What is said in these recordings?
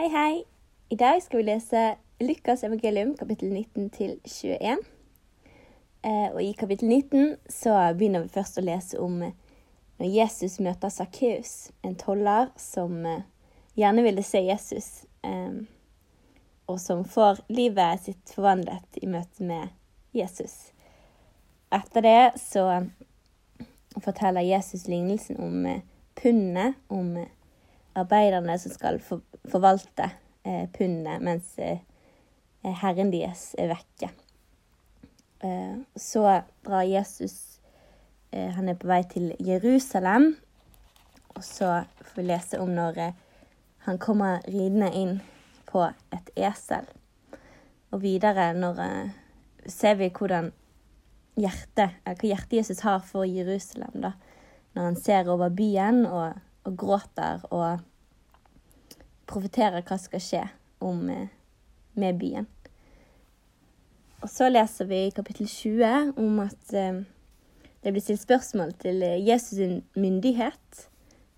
Hei, hei. I dag skal vi lese Lukas evangelium kapittel 19 til 21. Eh, og i kapittel 19 så begynner vi først å lese om eh, når Jesus møter Sakkeus, en toller som eh, gjerne ville se Jesus, og som får livet sitt forvandlet i møte med Jesus. Etter det så forteller Jesus lignelsen om pundet, om eh, arbeiderne som skal for, forvalte eh, pundene mens eh, herren deres er vekke. Eh, så drar Jesus eh, Han er på vei til Jerusalem. Og så får vi lese om når eh, han kommer ridende inn på et esel. Og videre når eh, ser vi hvordan hjertet, eller hva hjertet Jesus har for Jerusalem. da, Når han ser over byen og, og gråter og profeterer hva skal skje om, eh, med byen. Og så leser vi i kapittel 20 om at eh, det blir stilt spørsmål til Jesus' Jesus' myndighet,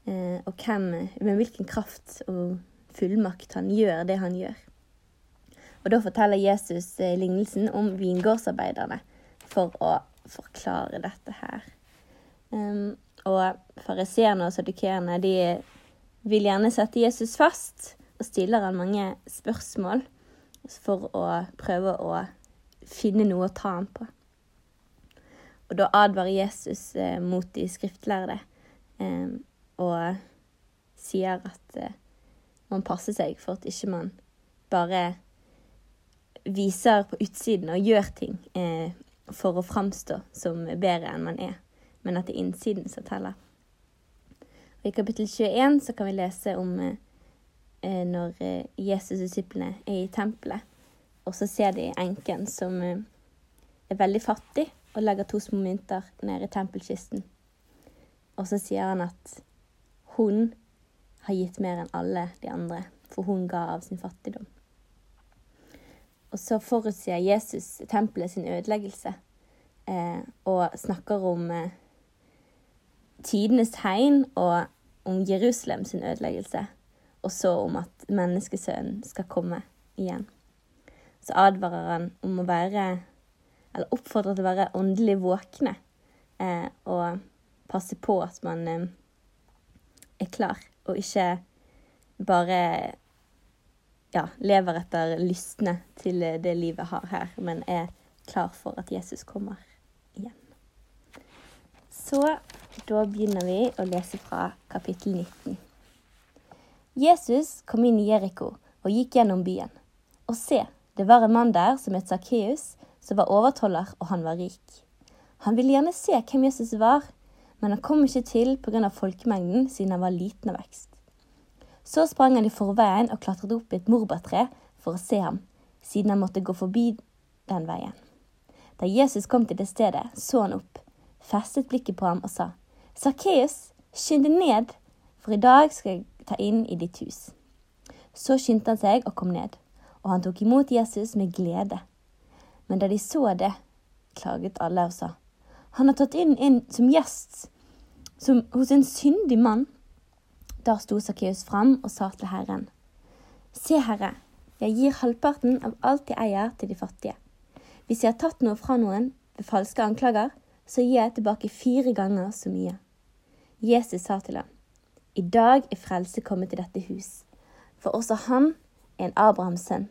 eh, og hvem, med hvilken kraft og fullmakt han gjør det han gjør. Og da forteller Jesus eh, lignelsen om vingårdsarbeiderne for å forklare dette her. Um, og fariseerne og sadukeerne de vil gjerne sette Jesus fast og stiller han mange spørsmål for å prøve å finne noe å ta ham på. Og da advarer Jesus eh, mot de skriftlærde eh, og sier at eh, man passer seg for at ikke man bare viser på utsiden og gjør ting for å framstå som bedre enn man er, men at det er innsiden som teller. Og I kapittel 21 så kan vi lese om eh, eh når eh, Jesus og disiplene er i tempelet, og så ser de enken som eh, er veldig fattig, og legger to små mynter ned i tempelkisten. Og så sier han at hun har gitt mer enn alle de andre, for hun ga av sin fattigdom. Og så forutsier Jesus tempelet sin ødeleggelse eh, og snakker om eh, tidenes tegn og om Jerusalem sin ødeleggelse. Og så om at menneskesønnen skal komme igjen. Så advarer han om å være Eller oppfordrer til å være åndelig våkne eh, og passe på at man eh, er klar, og ikke bare ja, lever etter lystne til det livet har her, men er klar for at Jesus kommer. Så da begynner vi å lese fra kapittel 19. Jesus kom inn i Jeriko og gikk gjennom byen. Og se, det var en mann der som het Sakkeus, som var overtoller, og han var rik. Han ville gjerne se hvem Jesus var, men han kom ikke til pga. folkemengden, siden han var liten av vekst. Så sprang han i forveien og klatret opp i et morbærtre for å se ham, siden han måtte gå forbi den veien. Da Jesus kom til det stedet, så han opp, festet blikket på ham og sa, Sakkeus, skynd deg ned, for i dag skal jeg ta inn i ditt hus. Så skyndte han seg og kom ned, og han tok imot Jesus med glede. Men da de så det, klaget alle og sa, han har tatt inn, inn som gjest som, hos en syndig mann. Da sto Sakkeus fram og sa til Herren, Se, Herre, jeg gir halvparten av alt jeg eier, til de fattige. Hvis jeg har tatt noe fra noen ved falske anklager, så gir jeg tilbake fire ganger så mye. Jesus sa til ham, I dag er frelse kommet til dette hus, for også han er en Abrahams sønn.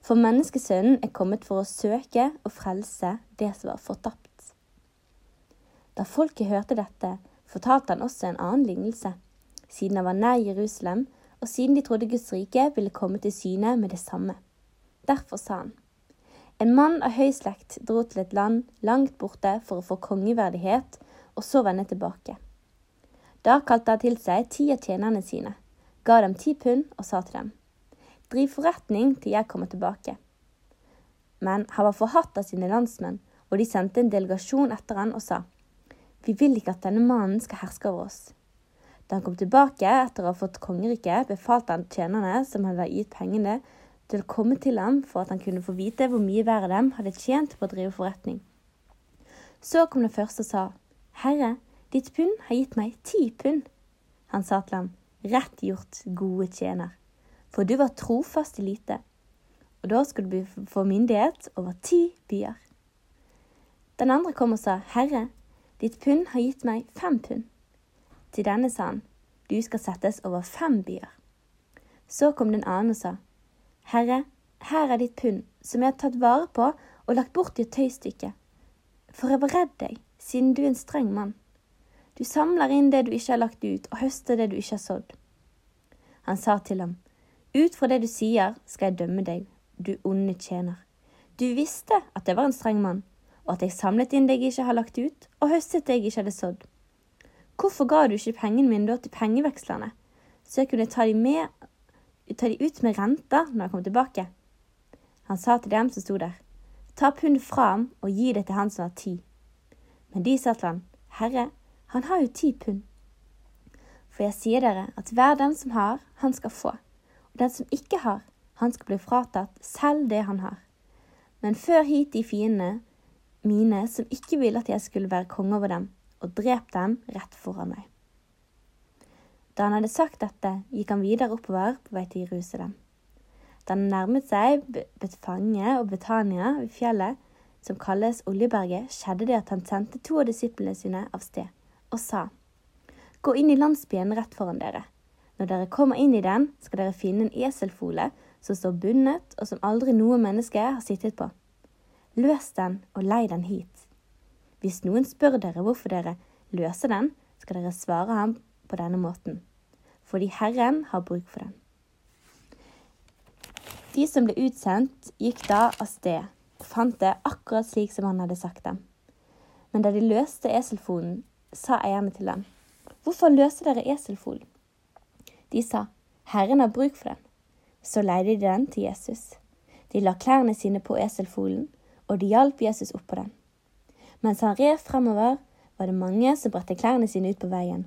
For menneskesønnen er kommet for å søke og frelse det som var fortapt. Da folket hørte dette, fortalte han også en annen lignelse siden han var nær Jerusalem, og siden de trodde Guds rike ville komme til syne med det samme. Derfor sa han. En mann av høy slekt dro til et land langt borte for å få kongeverdighet, og så vende tilbake. Da kalte han til seg ti av tjenerne sine, ga dem ti pund og sa til dem, Driv forretning til jeg kommer tilbake. Men han var forhatt av sine landsmenn, og de sendte en delegasjon etter han og sa, Vi vil ikke at denne mannen skal herske over oss. Da han kom tilbake etter å ha fått kongeriket, befalte han tjenerne som hadde gitt pengene, til å komme til ham for at han kunne få vite hvor mye hver av dem hadde tjent på å drive forretning. Så kom den første og sa, Herre, ditt pund har gitt meg ti pund. Han sa til ham, Rett gjort, gode tjener. for du var trofast i lite, og da skal du få myndighet over ti byer. Den andre kom og sa, Herre, ditt pund har gitt meg fem pund. Til denne sa han, du skal settes over fem byer. Så kom den annen og sa, Herre, her er ditt pund, som jeg har tatt vare på og lagt bort i et tøystykke. For jeg var redd deg, siden du er en streng mann. Du samler inn det du ikke har lagt ut, og høster det du ikke har sådd. Han sa til ham, Ut fra det du sier, skal jeg dømme deg, du onde tjener. Du visste at jeg var en streng mann, og at jeg samlet inn det jeg ikke har lagt ut, og høstet det jeg ikke hadde sådd. Hvorfor ga du ikke pengene mine da til pengevekslerne, så jeg kunne ta dem med, ta de ut med renter når han kom tilbake? Han sa til dem som sto der, ta pundet fra ham og gi det til han som har ti. Men de sa til han, Herre, han har jo ti pund. For jeg sier dere at hver den som har, han skal få og den som ikke har, han skal bli fratatt selv det han har. Men før hit de fiendene mine som ikke ville at jeg skulle være konge over dem, og drep dem rett foran meg. Da han hadde sagt dette, gikk han videre oppover på vei til Jerusalem. Da han nærmet seg Betfange og Betania ved fjellet som kalles Oljeberget, skjedde det at han sendte to av disiplene sine av sted og sa, Gå inn i landsbyen rett foran dere. Når dere kommer inn i den, skal dere finne en eselfole som står bundet, og som aldri noe menneske har sittet på. Løs den og lei den hit. Hvis noen spør dere hvorfor dere løser den, skal dere svare ham på denne måten. Fordi Herren har bruk for den. De som ble utsendt, gikk da av sted og fant det akkurat slik som han hadde sagt dem. Men da de løste eselfolen, sa eierne til dem, Hvorfor løser dere eselfolen? De sa, Herren har bruk for den. Så leide de den til Jesus. De la klærne sine på eselfolen, og de hjalp Jesus opp på den. Mens han red fremover, var det mange som bredte klærne sine ut på veien.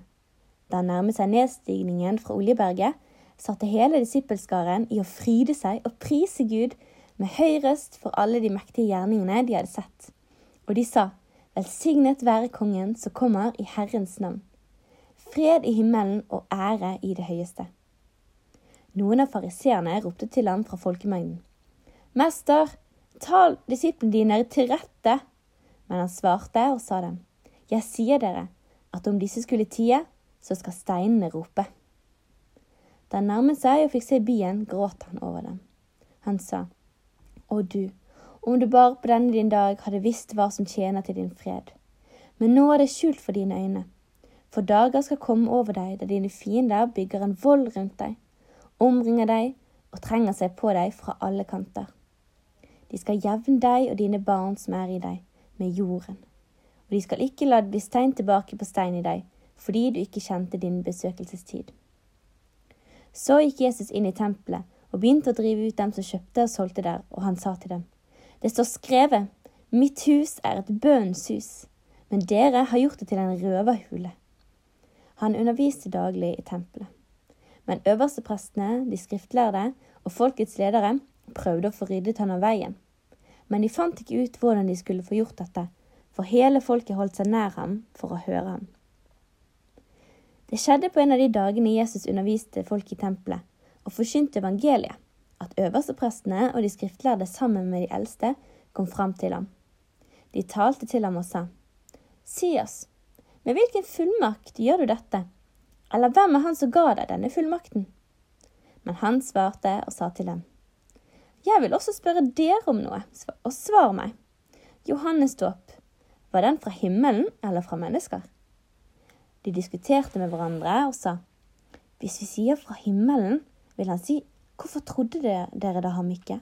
Da han nærmet seg nedstigningen fra Oljeberget, satte hele disippelskaren i å fryde seg og prise Gud med høy røst for alle de mektige gjerningene de hadde sett. Og de sa, Velsignet være Kongen som kommer i Herrens navn fred i himmelen og ære i det høyeste. Noen av fariseerne ropte til ham fra folkemengden. Mester, tal disiplene dine til rette. Men han svarte og sa dem, Jeg sier dere at om disse skulle tie, så skal steinene rope. Da han nærmet seg og fikk se byen, gråt han over dem. Han sa, Å du, om du bare på denne din dag hadde visst hva som tjener til din fred. Men nå er det skjult for dine øyne. For dager skal komme over deg da dine fiender bygger en vold rundt deg, omringer deg og trenger seg på deg fra alle kanter. De skal jevne deg og dine barn som er i deg, med jorden. Og de skal ikke la det bli stein tilbake på stein i deg, fordi du ikke kjente din besøkelsestid. Så gikk Jesus inn i tempelet og begynte å drive ut dem som kjøpte og solgte der, og han sa til dem, Det står skrevet, Mitt hus er et bønnens hus, men dere har gjort det til en røverhule. Han underviste daglig i tempelet. Men øversteprestene, de skriftlærde og folkets ledere prøvde å få ryddet han av veien. Men de fant ikke ut hvordan de skulle få gjort dette, for hele folket holdt seg nær ham for å høre ham. Det skjedde på en av de dagene Jesus underviste folk i tempelet og forkynte evangeliet, at øversteprestene og de skriftlærde sammen med de eldste kom fram til ham. De talte til ham og sa, Si oss, med hvilken fullmakt gjør du dette? Eller hvem er han som ga deg denne fullmakten? Men han svarte og sa til dem, Jeg vil også spørre dere om noe, og svar meg. Johannes dåp, var den fra himmelen eller fra mennesker? De diskuterte med hverandre og sa, Hvis vi sier fra himmelen, vil han si, Hvorfor trodde dere da ham ikke?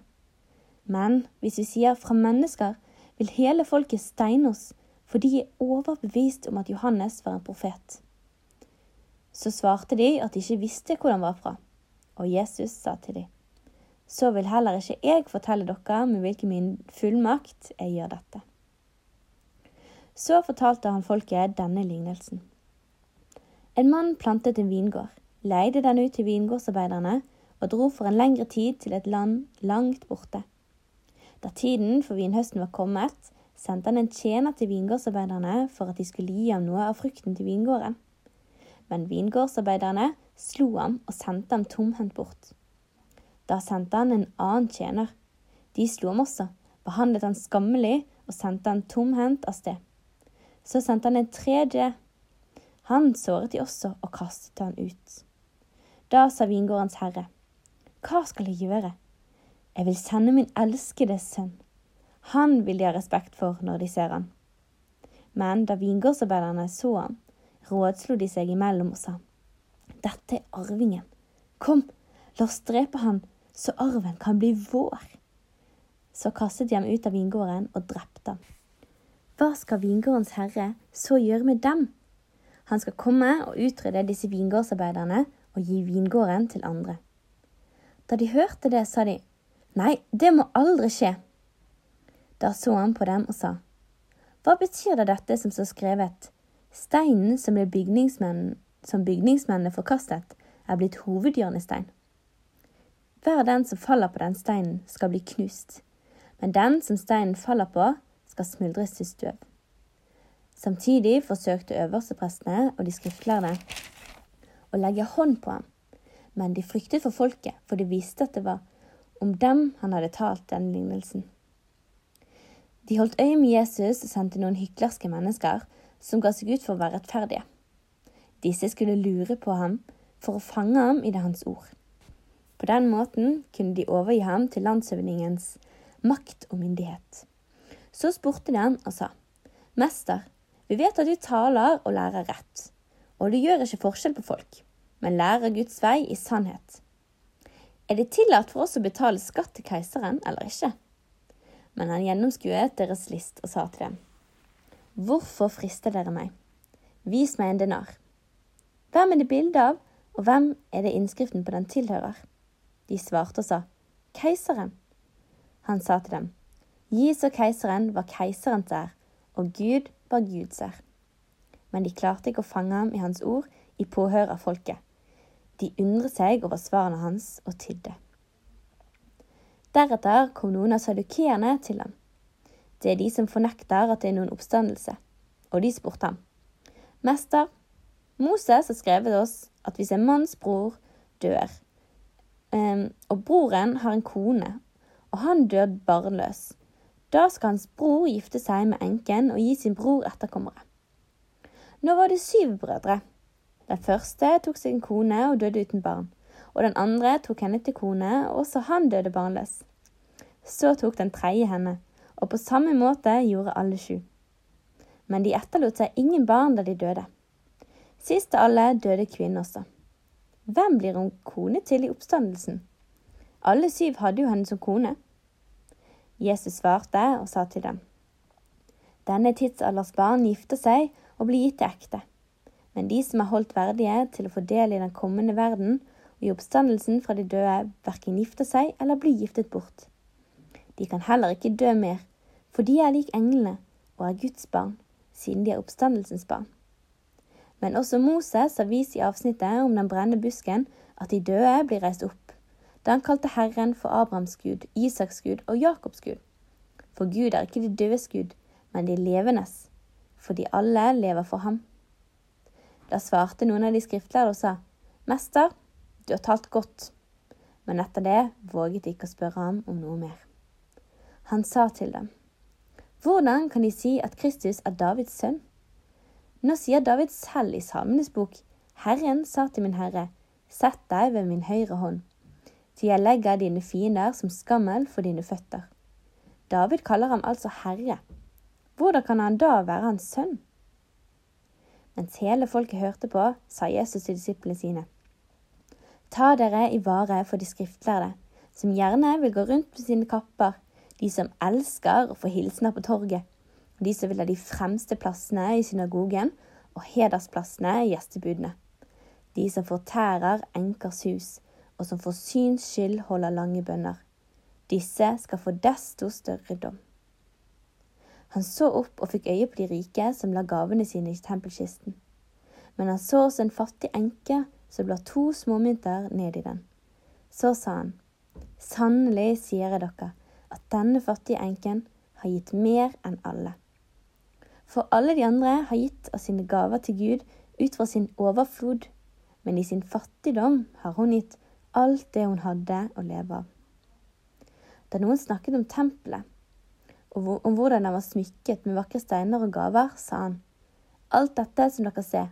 Men hvis vi sier fra mennesker, vil hele folket steine oss for de er overbevist om at Johannes var en profet. Så svarte de at de ikke visste hvor han var fra, og Jesus sa til dem, så vil heller ikke jeg fortelle dere med hvilken min fullmakt jeg gjør dette. Så fortalte han folket denne lignelsen. En mann plantet en vingård, leide den ut til vingårdsarbeiderne og dro for en lengre tid til et land langt borte. Da tiden for vinhøsten var kommet, sendte han en tjener til vingårdsarbeiderne for at de skulle gi ham noe av frukten til vingården. Men vingårdsarbeiderne slo ham og sendte ham tomhendt bort. Da sendte han en annen tjener. De slo ham også, behandlet han skammelig og sendte han tomhendt av sted. Så sendte han en tredje. Han såret de også og kastet han ut. Da sa vingårdens herre, Hva skal jeg gjøre? Jeg vil sende min elskede sønn. Han vil de ha respekt for når de ser han. Men da vingårdsarbeiderne så ham, rådslo de seg imellom og sa, Dette er arvingen. Kom, la oss drepe han, så arven kan bli vår. Så kastet de ham ut av vingården og drepte ham. Hva skal vingårdens herre så gjøre med dem? Han skal komme og utrydde disse vingårdsarbeiderne og gi vingården til andre. Da de hørte det, sa de, Nei, det må aldri skje. Da så han på dem og sa, Hva betyr det dette som står skrevet? Steinen som, bygningsmenn, som bygningsmennene forkastet, er blitt hovedhjørnestein. Hver den som faller på den steinen, skal bli knust, men den som steinen faller på, skal smuldres til støv. Samtidig forsøkte øversteprestene og de skriftlærde å legge hånd på ham, men de fryktet for folket, for de visste at det var om dem han hadde talt denne lignelsen. De holdt øye med Jesus og sendte noen hyklerske mennesker som ga seg ut for å være rettferdige. Disse skulle lure på ham for å fange ham i det hans ord. På den måten kunne de overgi ham til landshøvdingens makt og myndighet. Så spurte de han og sa, Mester, vi vet at du taler og lærer rett, og du gjør ikke forskjell på folk, men lærer Guds vei i sannhet. Er det tillatt for oss å betale skatt til keiseren eller ikke? Men han gjennomskuet deres list og sa til dem, Hvorfor frister dere meg? Vis meg en denar. Hvem er det bilde av, og hvem er det innskriften på den tilhører? De svarte og sa, Keiseren. Han sa til dem, Gi så keiseren hva keiserens er, og Gud hva Gud ser. Men de klarte ikke å fange ham i hans ord i påhør av folket. De undret seg over svarene hans og tydde. Deretter kom noen av sadukeerne til ham. Det er de som fornekter at det er noen oppstandelse. Og de spurte ham. Mester, Moses har skrevet oss at hvis en manns bror dør, um, og broren har en kone, og han dør barnløs, da skal hans bror gifte seg med enken og gi sin bror etterkommere. Nå var det syv brødre. Den første tok sin kone og døde uten barn, og den andre tok henne til kone, og også han døde barnløs. Så tok den tredje henne, og på samme måte gjorde alle sju. Men de etterlot seg ingen barn da de døde. Sist av alle døde kvinnen også. Hvem blir hun kone til i oppstandelsen? Alle syv hadde jo henne som kone. Jesus svarte og sa til dem. Denne tidsalders barn gifter seg og blir gitt til ekte. Men de som er holdt verdige til å få del i den kommende verden og i oppstandelsen fra de døde, verken gifter seg eller blir giftet bort. De kan heller ikke dø mer, for de er lik englene og er Guds barn, siden de er oppstandelsens barn. Men også Moses har vist i avsnittet om den brennende busken at de døde blir reist opp, da han kalte Herren for Abrahams Gud, Isaks Gud og Jakobs Gud. For Gud er ikke de dødes Gud, men de levendes, for de alle lever for ham. Da svarte noen av de skriftlærde og sa, Mester, du har talt godt. Men etter det våget de ikke å spørre ham om noe mer. Han sa til dem, Hvordan kan de si at Kristus er Davids sønn? Nå sier David selv i Salmenes bok, Herren sa til min Herre, Sett deg ved min høyre hånd, til jeg legger dine fiender som skammel for dine føtter. David kaller ham altså Herre. Hvordan kan han da være hans sønn? Mens hele folket hørte på, sa Jesus til disiplene sine. Ta dere i vare for de skriftlærde, som gjerne vil gå rundt med sine kapper de som elsker å få hilsener på torget, og de som vil ha de fremste plassene i synagogen og hedersplassene i gjestebudene, de som fortærer enkers hus, og som for syns skyld holder lange bønner. Disse skal få desto større dom. Han så opp og fikk øye på de rike som la gavene sine i tempelkisten. Men han så også en fattig enke som la to småmynter ned i den. Så sa han, Sannelig sier jeg dere, at denne fattige enken har gitt mer enn alle. For alle de andre har gitt av sine gaver til Gud ut fra sin overflod, men i sin fattigdom har hun gitt alt det hun hadde å leve av. Da noen snakket om tempelet, og om hvordan den var smykket med vakre steiner og gaver, sa han, alt dette som dere ser,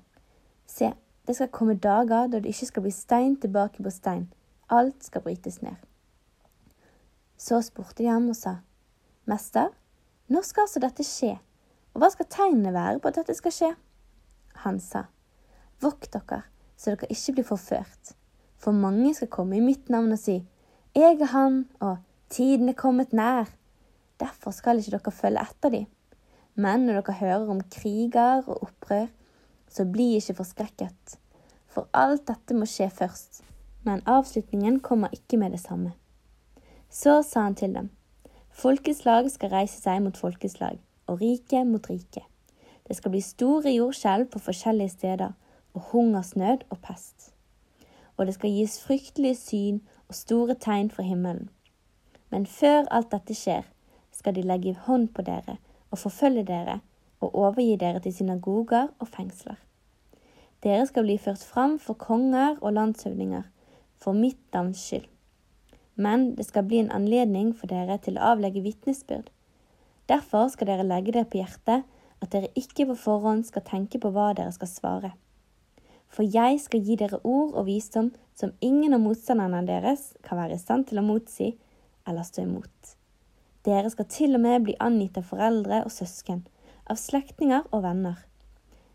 se, det skal komme dager da det ikke skal bli stein tilbake på stein, alt skal brytes ned. Så spurte de ham og sa, Mester, når skal altså dette skje, og hva skal tegnene være på at dette skal skje? Han sa, Vokt dere, så dere ikke blir forført, for mange skal komme i mitt navn og si, Jeg er han, og tiden er kommet nær. Derfor skal ikke dere følge etter dem. Men når dere hører om kriger og opprør, så bli ikke forskrekket, for alt dette må skje først, men avslutningen kommer ikke med det samme. Så sa han til dem, folkeslag skal reise seg mot folkeslag, og rike mot rike. Det skal bli store jordskjelv på forskjellige steder, og hungersnød og pest. Og det skal gis fryktelige syn og store tegn fra himmelen. Men før alt dette skjer, skal de legge hånd på dere og forfølge dere og overgi dere til synagoger og fengsler. Dere skal bli ført fram for konger og landshøvdinger for mitt navns skyld. Men det skal bli en anledning for dere til å avlegge vitnesbyrd. Derfor skal dere legge det på hjertet at dere ikke på forhånd skal tenke på hva dere skal svare. For jeg skal gi dere ord og visdom som ingen av motstanderne deres kan være i stand til å motsi eller stå imot. Dere skal til og med bli angitt av foreldre og søsken, av slektninger og venner.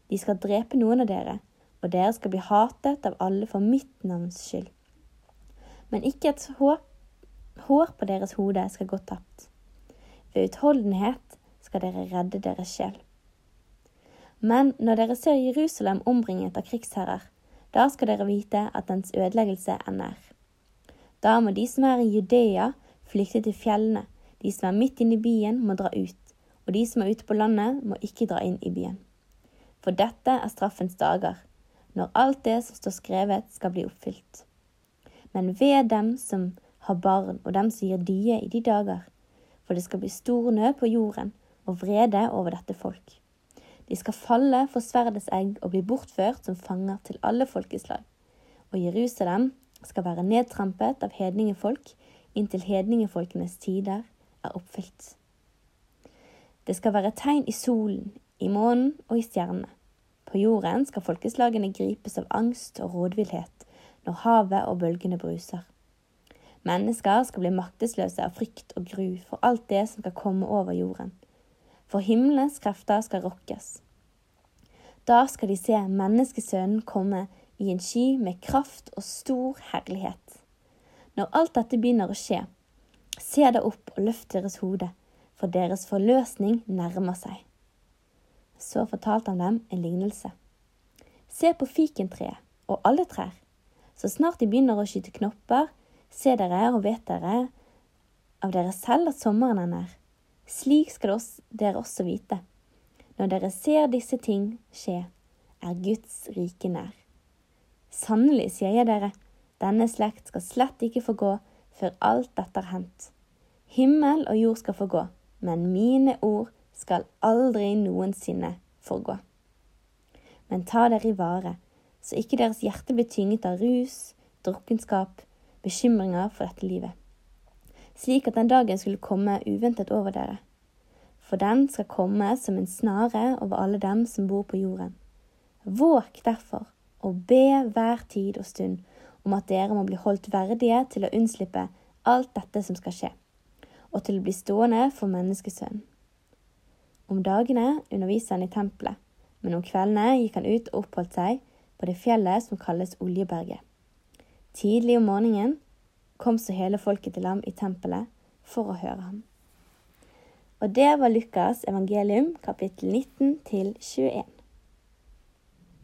De skal drepe noen av dere, og dere skal bli hatet av alle for mitt navns skyld men ikke et hår, hår på deres hode skal gå tapt. Ved utholdenhet skal dere redde deres sjel. Men når dere ser Jerusalem omringet av krigsherrer, da skal dere vite at dens ødeleggelse er nær. Da må de som er i Judea, flykte til fjellene, de som er midt inne i byen, må dra ut, og de som er ute på landet, må ikke dra inn i byen. For dette er straffens dager, når alt det som står skrevet, skal bli oppfylt men ved dem som har barn, og dem som gir die i de dager. For det skal bli stor nød på jorden og vrede over dette folk. De skal falle for sverdets egg og bli bortført som fanger til alle folkeslag. Og Jerusalem skal være nedtrampet av hedningefolk inntil hedningefolkenes tider er oppfylt. Det skal være tegn i solen, i månen og i stjernene. På jorden skal folkeslagene gripes av angst og rådvillhet når havet og bølgene bruser. Mennesker skal bli maktesløse av frykt og gru for alt det som skal komme over jorden. For himmelens krefter skal rokkes. Da skal de se menneskesønnen komme i en sky med kraft og stor herlighet. Når alt dette begynner å skje, se da opp og løft deres hode, for deres forløsning nærmer seg. Så fortalte han dem en lignelse. Se på fikentreet og alle trær. Så snart de begynner å skyte knopper, se dere og vet dere av dere selv at sommeren er nær. Slik skal dere også vite. Når dere ser disse ting skje, er Guds rike nær. Sannelig, sier jeg dere, denne slekt skal slett ikke få gå før alt dette er hendt. Himmel og jord skal få gå, men mine ord skal aldri noensinne forgå. Men ta dere i vare så ikke deres hjerte blir tynget av rus, drukkenskap, bekymringer for dette livet, slik at den dagen skulle komme uventet over dere. For den skal komme som en snare over alle dem som bor på jorden. Våk derfor og be hver tid og stund om at dere må bli holdt verdige til å unnslippe alt dette som skal skje, og til å bli stående for menneskesønnen. Om dagene underviste han i tempelet, men om kveldene gikk han ut og oppholdt seg på det fjellet som kalles Oljeberget. Tidlig om morgenen kom så hele folket til ham i tempelet for å høre ham. Og det var Lukas evangelium kapittel 19 til 21.